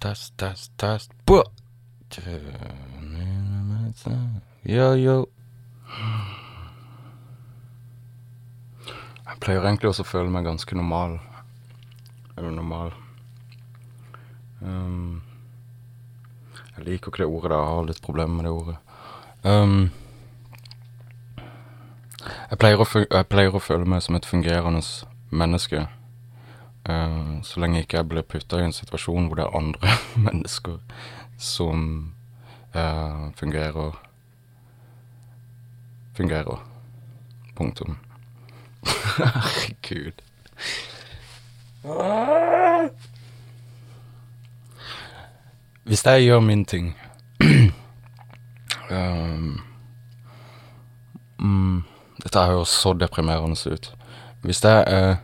test, test, test. Bå! Yo, yo. Jeg pleier egentlig også å føle meg ganske normal. Eller normal. Um, jeg liker ikke det ordet der, jeg har litt problemer med det ordet. Um, jeg, pleier å, jeg pleier å føle meg som et fungerende menneske. Eh, så lenge ikke jeg blir putta i en situasjon hvor det er andre mennesker som uh, fungerer Fungerer. Punktum. Herregud. Hvis jeg gjør min ting um, mm, Dette høres så deprimerende ut. Hvis jeg er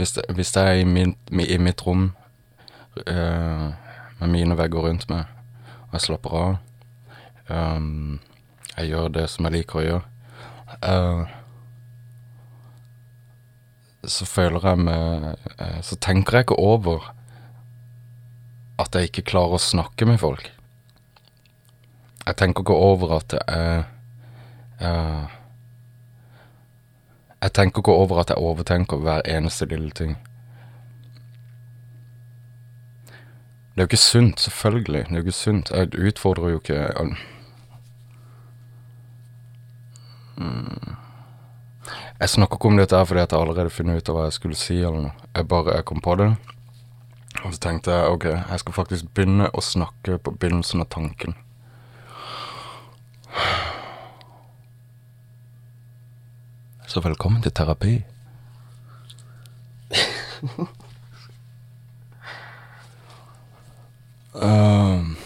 hvis, det- hvis jeg er i, min, i mitt rom uh, med mine vegger rundt meg, og jeg slapper av um, Jeg gjør det som jeg liker å gjøre. uh, så føler jeg meg uh, Så tenker jeg ikke over at jeg ikke klarer å snakke med folk. Jeg tenker ikke over at jeg eh, Jeg tenker ikke over at jeg overtenker hver eneste lille ting. Det er jo ikke sunt, selvfølgelig. Det er jo ikke sunt. Jeg utfordrer jo ikke mm. Jeg snakker ikke om dette her fordi jeg allerede funnet ut av hva jeg skulle si eller noe. Jeg bare jeg kom på det. Og så tenkte jeg ok, jeg skal faktisk begynne å snakke på begynnelsen av tanken. Så velkommen til terapi. um.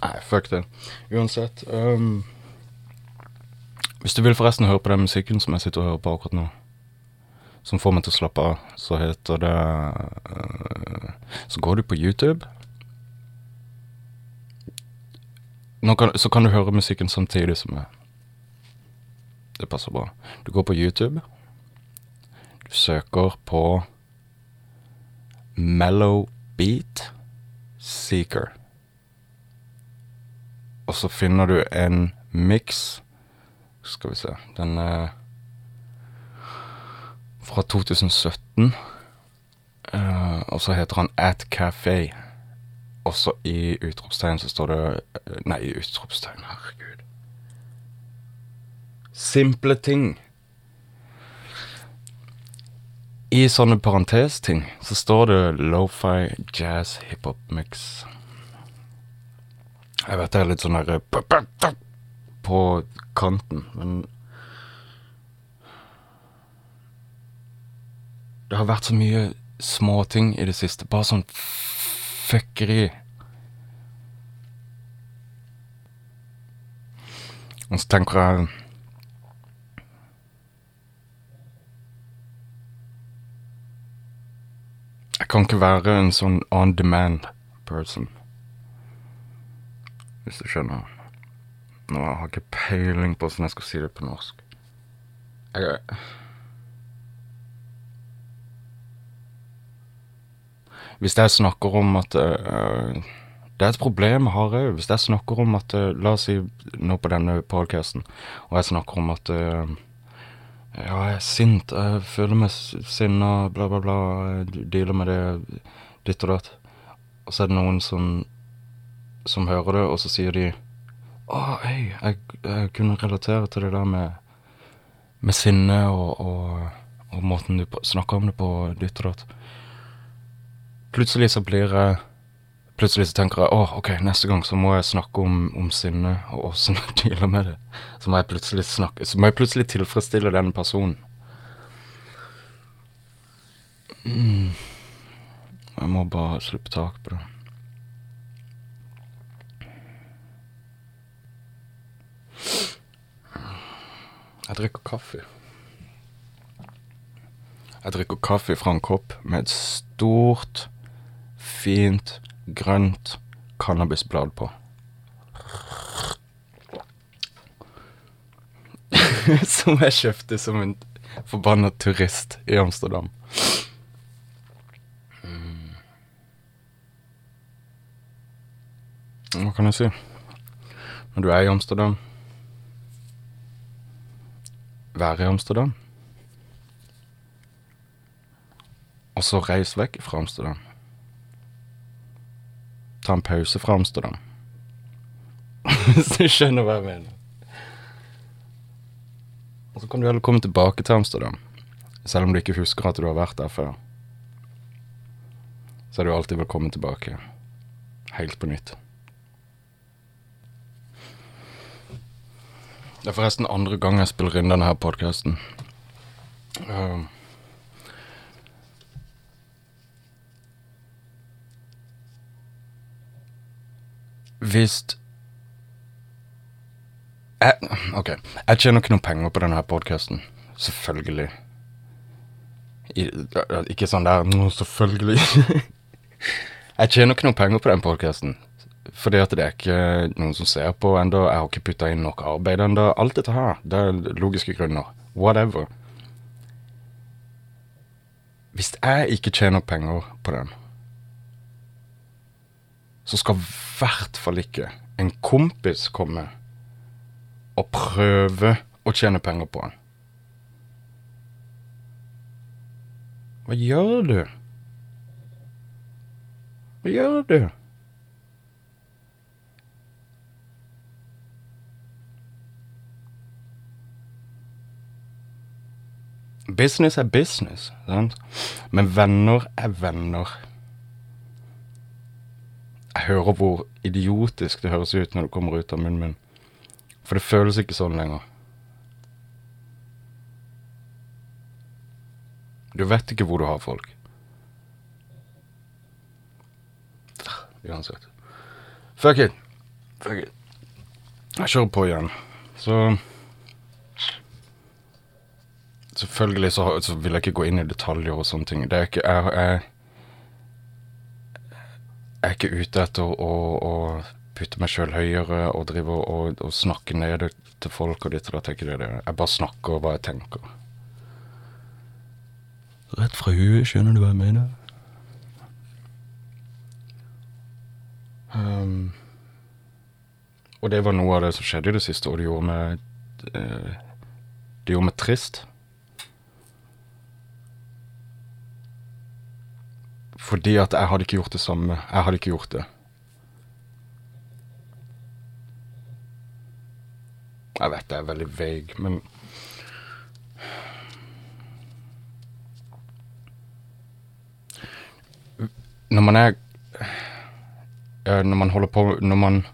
Nei, fuck det. Uansett. Um, hvis du vil forresten høre på den musikken som jeg sitter og hører på akkurat nå, som får meg til å slappe av, så heter det uh, Så går du på YouTube. Nå kan, så kan du høre musikken samtidig som jeg. Det passer bra. Du går på YouTube. Du søker på Mellow Beat Seeker. Og så finner du en mix Skal vi se Den er fra 2017. Uh, og så heter han At Café. Også i utropstegn så står det eh, Nei, i utropstegn, herregud. Simple ting. I sånne parentesting så står det lofi jazz hiphop mix. Jeg vet det er litt sånn der eh, på kanten, men Det har vært så mye småting i det siste. Bare sånn fuckeri. Og så tenker jeg Jeg kan ikke være en sånn on demand person. Hvis du skjønner. Nå har jeg ikke peiling på åssen jeg skal si det på norsk. Jeg Hvis jeg snakker om at uh, Det er et problem jeg har òg. Hvis jeg snakker om at uh, La oss si nå på denne podcasten, og jeg snakker om at uh, Ja, jeg er sint, jeg føler meg sinna, bla, bla, bla, jeg dealer med det, ditt og datt. Og så er det noen som, som hører det, og så sier de Å, hei, jeg, jeg kunne relatere til det der med, med sinne og, og, og måten du snakker om det på, ditt og datt. Plutselig så blir jeg Plutselig så tenker jeg åh, ok, neste gang så må jeg snakke om, om sinne og åssen jeg dealer med det. Så må jeg plutselig snakke Så må jeg plutselig tilfredsstille den personen. Mm. Jeg må bare slippe tak på det. Jeg drikker kaffe. Jeg drikker kaffe fra en kopp med et stort, fint, grønt cannabisblad på. som jeg kjøpte som en Forbanna turist i Amsterdam. Mm. Hva kan jeg si? Når du er i Amsterdam Være i Amsterdam. Og så reis vekk fra Amsterdam. Ta en pause fra Amsterdam. Hvis du skjønner hva jeg mener. Og så kan du heller komme tilbake til Amsterdam. Selv om du ikke husker at du har vært der før. Så er du alltid velkommen tilbake. Helt på nytt. Det er forresten andre gang jeg spiller inn denne podkasten. Uh, hvis jeg, OK. Jeg tjener ikke noen penger på denne podkasten. Selvfølgelig. I, ikke sånn der Nå, selvfølgelig. jeg tjener ikke noen penger på den podkasten. Fordi at det er ikke noen som ser på ennå. Jeg har ikke putta inn nok arbeid ennå. Alt dette her. Det er logiske grunner. Whatever. Hvis jeg ikke tjener penger på den, så skal i hvert fall ikke en kompis komme og prøve å tjene penger på han. Hva gjør du? Hva gjør du? Business er business, sant? Men venner er venner. Jeg hører hvor idiotisk det høres ut når det kommer ut av munnen min. For det føles ikke sånn lenger. Du vet ikke hvor du har folk. Uansett. Fuck it. Fuck it. Jeg kjører på igjen. Så Selvfølgelig så, så, vil jeg ikke gå inn i detaljer og sånne ting. Det er ikke Jeg, jeg, jeg er ikke ute etter å, å putte meg sjøl høyere og drive og, og, snakke ned til folk og ditt og datt. Jeg bare snakker hva jeg tenker. Rett fra huet, skjønner du hva jeg mener? Um, og det var noe av det som skjedde i det siste, og det gjorde meg uh, Det gjorde meg trist. Fordi at jeg hadde ikke gjort det samme. Jeg hadde ikke gjort det. Jeg vet det er veldig veig, men Når man er Når man holder på Når man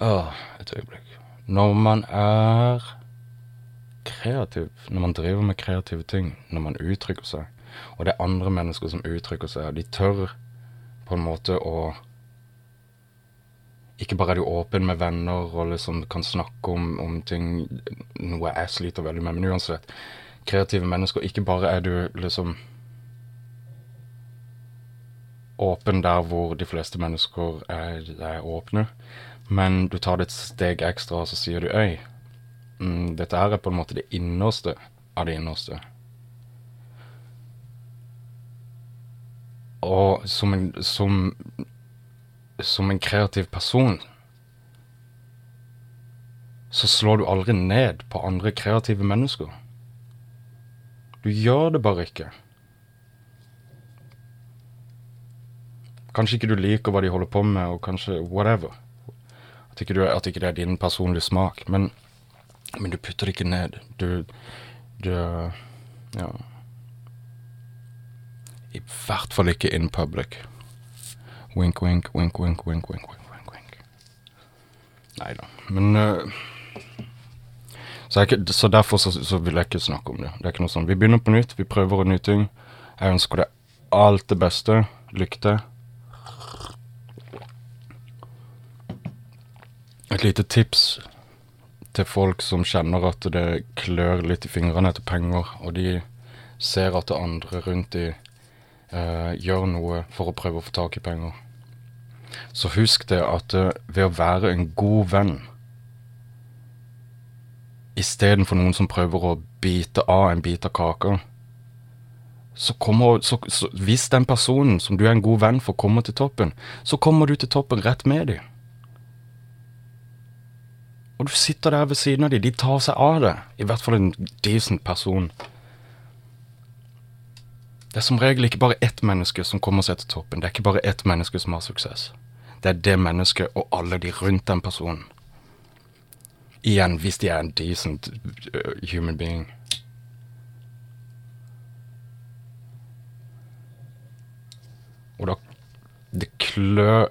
Åh, et øyeblikk. Når man er kreativ, når man driver med kreative ting, når man uttrykker seg, og det er andre mennesker som uttrykker seg, de tør på en måte å ikke bare er du åpen med venner og liksom kan snakke om, om, ting, noe jeg sliter veldig med, men uansett. Kreative mennesker. Ikke bare er du liksom åpen der hvor de fleste mennesker er, er åpne, men du tar det et steg ekstra, og så sier du øy, mm, dette her er på en måte det innerste av det innerste. Og som en, som som en kreativ person, så slår du aldri ned på andre kreative mennesker. Du gjør det bare ikke. Kanskje ikke du liker hva de holder på med, og kanskje whatever. At ikke, du, at ikke det er din personlige smak. Men, men du putter det ikke ned. Du, du Ja. I hvert fall ikke in public. Wink, wink, wink, wink, wink, wink. wink, wink. wink, Nei da. Men uh, så, ikke, så, derfor så, så, vil jeg ikke snakke om det. Det er ikke noe sånn, Vi begynner på nytt, vi prøver en ny ting. Jeg ønsker deg alt det beste. Lykke til. Et lite tips til folk som kjenner at det klør litt i fingrene etter penger, og de ser at det andre rundt i gjør noe for å prøve å få tak i penger. Så husk det at uh, ved å være en god venn istedenfor noen som prøver å bite av en bit av kaka, så kommer så, så, Hvis den personen som du er en god venn for, kommer til toppen, så kommer du til toppen rett med dem. Og du sitter der ved siden av dem. De tar seg av det. I hvert fall en decent person. Det er som regel ikke bare ett menneske som kommer seg til toppen. Det er ikke bare ett menneske som har suksess. Det er det mennesket og alle de rundt den personen. Igjen, hvis de er en decent uh, human being. Og da Det klør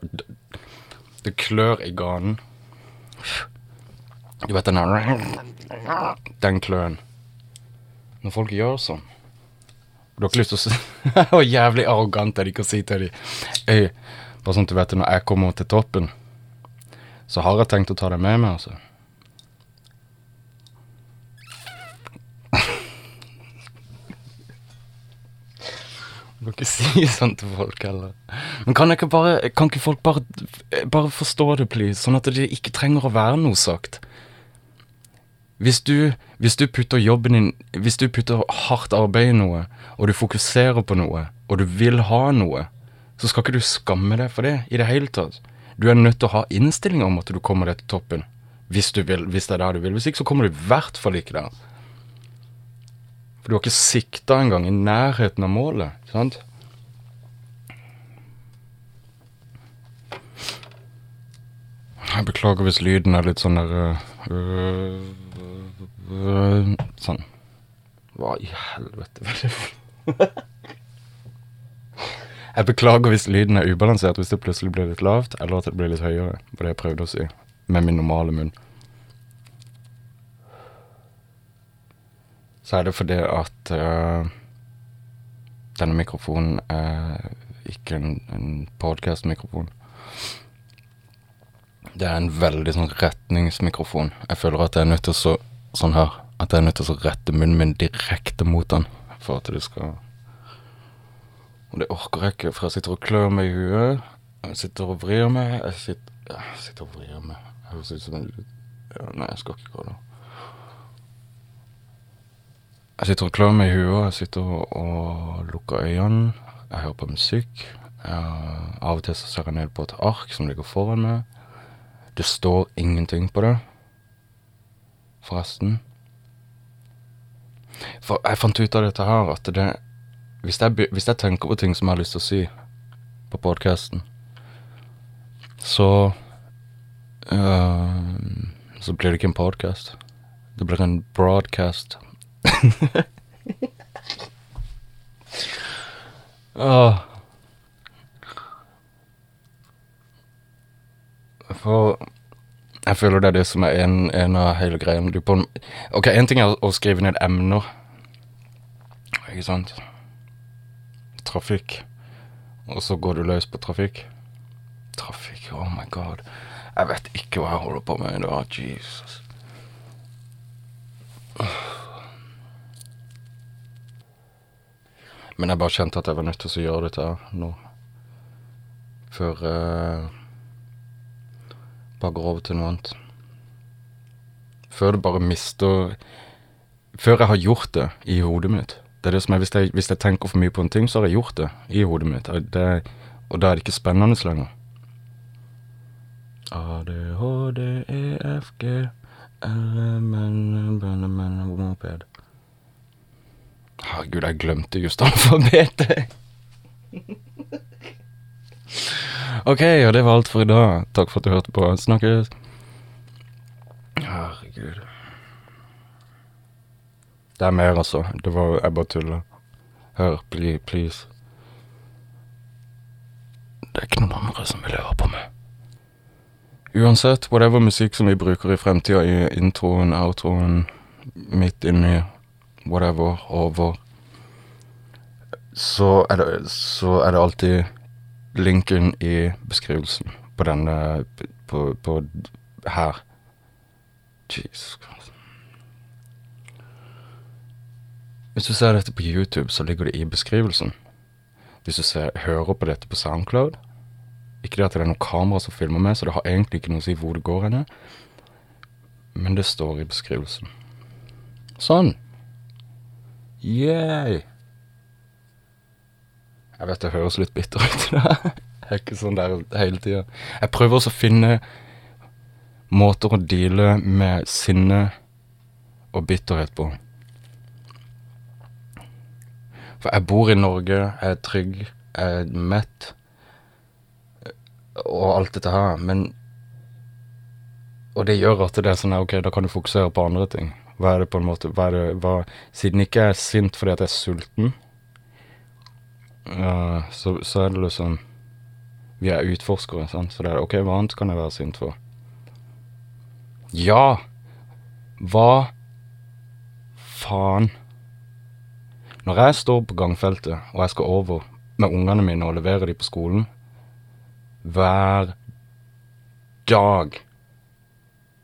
Det klør i ganen. Du vet den der Den kløen. Når folk gjør sånn du har ikke lyst til å Hvor jævlig arrogant er ikke å si til dem bare sånn at du vet når jeg kommer til toppen, så har jeg tenkt å ta deg med meg, altså. Du kan ikke si sånn til folk heller. Men kan, ikke, bare, kan ikke folk bare, bare forstå det, please? Sånn at det ikke trenger å være noe sagt. Hvis du, hvis du putter jobben din Hvis du putter hardt arbeid i noe, og du fokuserer på noe, og du vil ha noe, så skal ikke du skamme deg for det i det hele tatt. Du er nødt til å ha innstilling om at du kommer deg til toppen. Hvis du vil, hvis det er der du vil. Hvis ikke, så kommer du i hvert fall ikke der. For du har ikke sikta engang i nærheten av målet, sant? Jeg beklager hvis lyden er litt sånn der øh, øh, Sånn. Hva i helvete var det Jeg beklager hvis lyden er ubalansert, hvis det plutselig blir litt lavt, eller at det blir litt høyere. Var det jeg prøvde å si, med min normale munn. Så er det fordi at uh, denne mikrofonen er ikke en, en podkast-mikrofon. Det er en veldig sånn retningsmikrofon. Jeg føler at jeg er nødt til å sånn her, at jeg er nødt til å rette munnen min direkte mot den for at du skal og det orker jeg ikke, for jeg sitter og klør meg i huet. Jeg sitter og vrir meg. Jeg sitter, jeg sitter og vrir meg. Jeg høres ut som en ja, Nei, jeg skal ikke gå da. Jeg sitter og klør meg i huet. Jeg sitter og, og lukker øynene. Jeg hører på musikk. Jeg, av og til så ser jeg ned på et ark som ligger foran meg. Det står ingenting på det, forresten. For jeg fant ut av dette her, at det hvis jeg, hvis jeg, tenker på ting som jeg har lyst til å si på podkasten, så uh, Så blir det ikke en podkast. Det blir en broadcast. uh. For jeg føler det er det som er en, en av hele greia. Ok, én ting er å, skrive ned emner, ikke sant? trafikk, og så går du løs på trafikk. Trafikk, oh my god. Jeg vet ikke hva jeg holder på med i dag. Jesus. Men jeg bare kjente at jeg var nødt til å gjøre dette nå. Før uh, Bare går over til noe annet. Før det bare mister Før jeg har gjort det i hodet mitt. Det er det som er, hvis jeg, hvis jeg, tenker for mye på en ting, så har jeg gjort det i hodet mitt. Det, og da er det ikke spennende lenger. A, D, H, D, E, F, G moped. Herregud, jeg glemte just alfabetet! Ok, og det var alt for i dag. Takk for at du hørte på. Snakkes. Herregud. Det er mer, altså. Det var Jeg bare tuller. Hør, please. Det er ikke noen andre som vil høre på meg. Uansett, whatever musikk som vi bruker i fremtida, i introen, outroen, midt inni, whatever, over, så er det, så er det alltid linken i beskrivelsen på denne På, på her. Jesus Christ. Hvis du ser dette på YouTube, så ligger det i beskrivelsen. Hvis du ser, hører på dette på SoundCloud Ikke det at det er noe kamera som filmer med, så det har egentlig ikke noe å si hvor det går henne, men det står i beskrivelsen. Sånn. Yay. Jeg vet det høres litt bitter ut. Jeg er ikke sånn der hele tida. Jeg prøver også å finne måter å deale med sinne og bitterhet på. For jeg bor i Norge, jeg er trygg, jeg er mett og alt dette her, men Og det gjør at det er sånn OK, da kan du fokusere på andre ting. Hva er det på en måte hva er det, hva, Siden jeg ikke er sint fordi at jeg er sulten, så, så er det liksom Vi er utforskere, sant. Så det er OK, hva annet kan jeg være sint for? Ja! Hva faen? Når jeg står på gangfeltet, og jeg skal over med ungene mine og levere dem på skolen Hver dag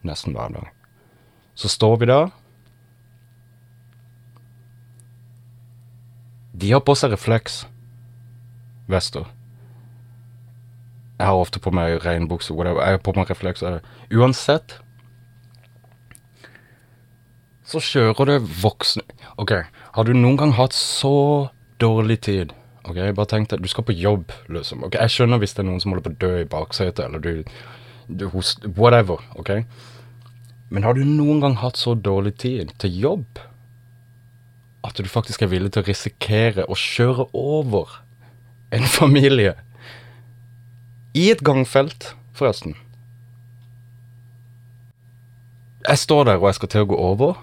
Nesten hver dag. Så står vi der. De har på seg refleks. Vester. Jeg har ofte på meg regnbukse, whatever. Jeg har på meg reflekser. Uansett så kjører det voksne OK, har du noen gang hatt så dårlig tid? Ok, jeg Bare tenk deg, du skal på jobb, liksom. Ok, Jeg skjønner hvis det er noen som holder på å dø i baksetet, eller du, du host, Whatever. ok? Men har du noen gang hatt så dårlig tid til jobb at du faktisk er villig til å risikere å kjøre over en familie i et gangfelt, forresten? Jeg står der og jeg skal til å gå over.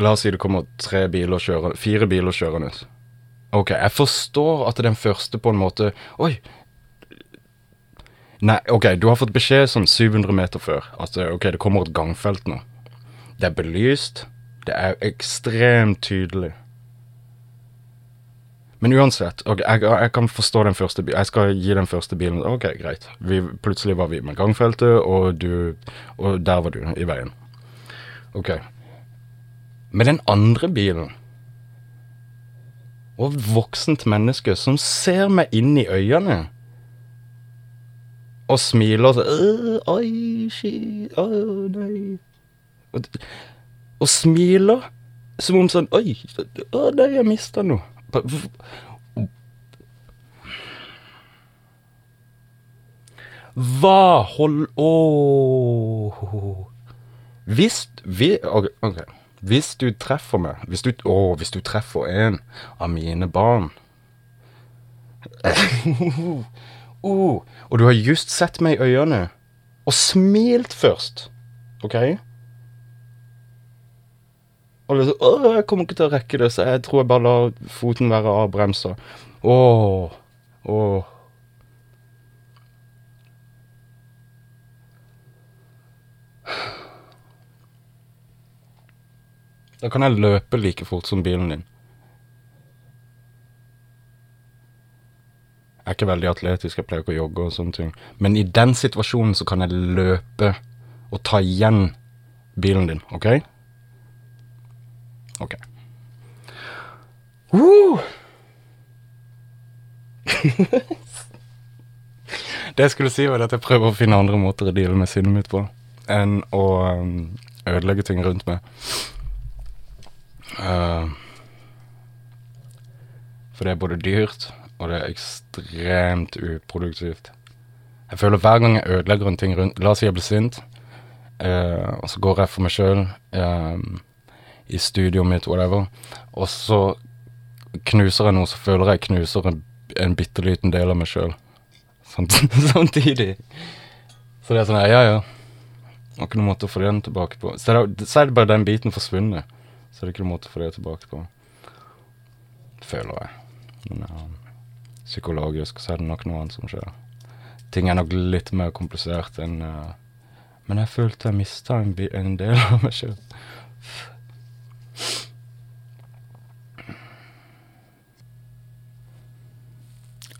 La oss si det kommer tre biler kjøre, fire biler kjørende. Ok, jeg forstår at den første på en måte Oi! Nei, ok, du har fått beskjed sånn 700 meter før at ok, det kommer et gangfelt nå. Det er belyst. Det er ekstremt tydelig. Men uansett, ok, jeg, jeg kan forstå den første bilen. Jeg skal gi den første bilen Ok, greit. Vi, plutselig var vi med gangfeltet, og du Og der var du i veien. Ok. Med den andre bilen og voksent menneske som ser meg inn i øynene og smiler sånn Oi, shit, å nei og, og, smiler som om sånn Oi, å nei, jeg mista noe. Hva hold Ååå Hvis vi OK. Hvis du treffer meg Hvis du, å, hvis du treffer en av mine barn oh, Og du har just sett meg i øynene og smilt først, OK? Og liksom, å, jeg kommer ikke til å rekke det, så jeg tror jeg bare lar foten være avbremsa. Åh, åh. Da kan jeg løpe like fort som bilen din. Jeg er ikke veldig atletisk, jeg pleier ikke å jogge og sånne ting. Men i den situasjonen så kan jeg løpe og ta igjen bilen din, OK? OK. Uh! det jeg skulle si, var at jeg prøver å finne andre måter å deale med sinnet mitt på enn å um, ødelegge ting rundt meg. Uh, for det er både dyrt, og det er ekstremt uproduktivt. Jeg føler hver gang jeg ødelegger en ting rundt La oss si jeg blir sint, uh, og så går jeg for meg sjøl uh, i studioet mitt, whatever, og så knuser jeg noe, så føler jeg knuser en, en bitte liten del av meg sjøl. Samtidig. Så det er sånn Ja, ja. Har ikke noen måte å få den tilbake på. Så er, det, så er det bare den biten forsvunnet. Så er det ikke noen måte å få det tilbake på. Føler jeg. Men ja, psykologisk så er det nok noe annet som skjer. Ting er nok litt mer komplisert enn uh, Men jeg følte jeg mista en, en, del av meg sjøl.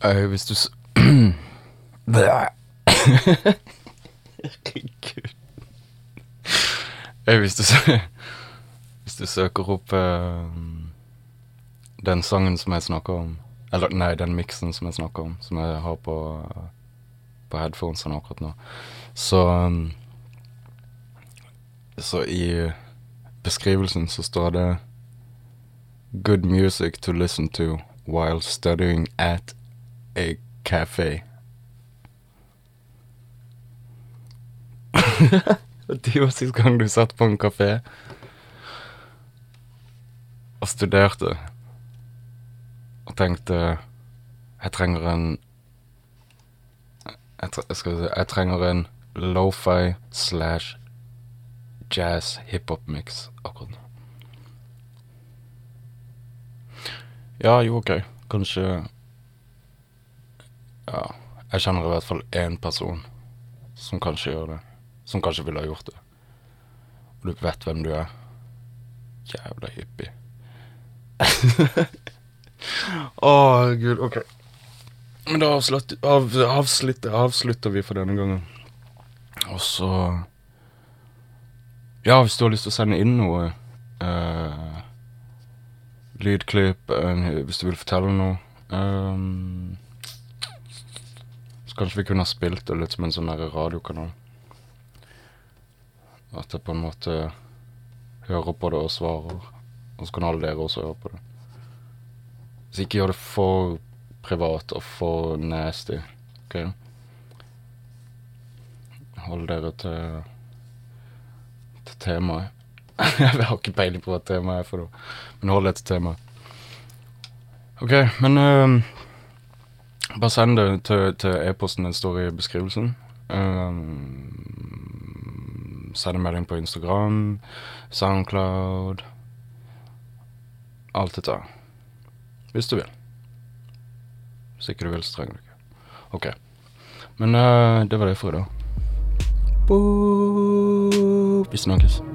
Uh, hvis du s... Herregud. Uh, hvis du hvis du søker opp uh, den sangen som jeg snakker om Eller nei, den miksen som jeg snakker om, som jeg har på, på headphonesene akkurat nå, så um, Så i beskrivelsen så står det Good music to listen to while studying at a cafe. Det var sist gang du satt på en kafé og studerte og tenkte Jeg trenger en jeg, tre skal si, jeg trenger en lofi slash jazz hiphop-mix akkurat nå. Ja, jo, OK. Kanskje Ja, jeg kjenner i hvert fall én person som kanskje gjør det. Som kanskje ville ha gjort det. Og du vet hvem du er. Jævla hippie. Å, gud. OK. Men da avslutter, av, avslutter, avslutter vi for denne gangen. Og så Ja, hvis du har lyst til å sende inn noe eh, Lydklipp, eh, hvis du vil fortelle noe ehm, Kanskje vi kunne ha spilt det litt som en sånn der radiokanal. At jeg på en måte hører på det og svarer. Og så kan alle dere også høre på det. Så ikke gjør det for privat og for nasty. OK? Hold dere til til temaet. jeg har ikke peiling på hva temaet er for noe, men hold deg til temaet. OK, men øhm, bare send det til, e-posten den står i beskrivelsen. Um, send en melding på Instagram, Soundcloud Alt dette. Hvis du vil. Hvis ikke du vil, så trenger du ikke. OK. Men uh, det var det for i dag. Boop. Vi snakkes.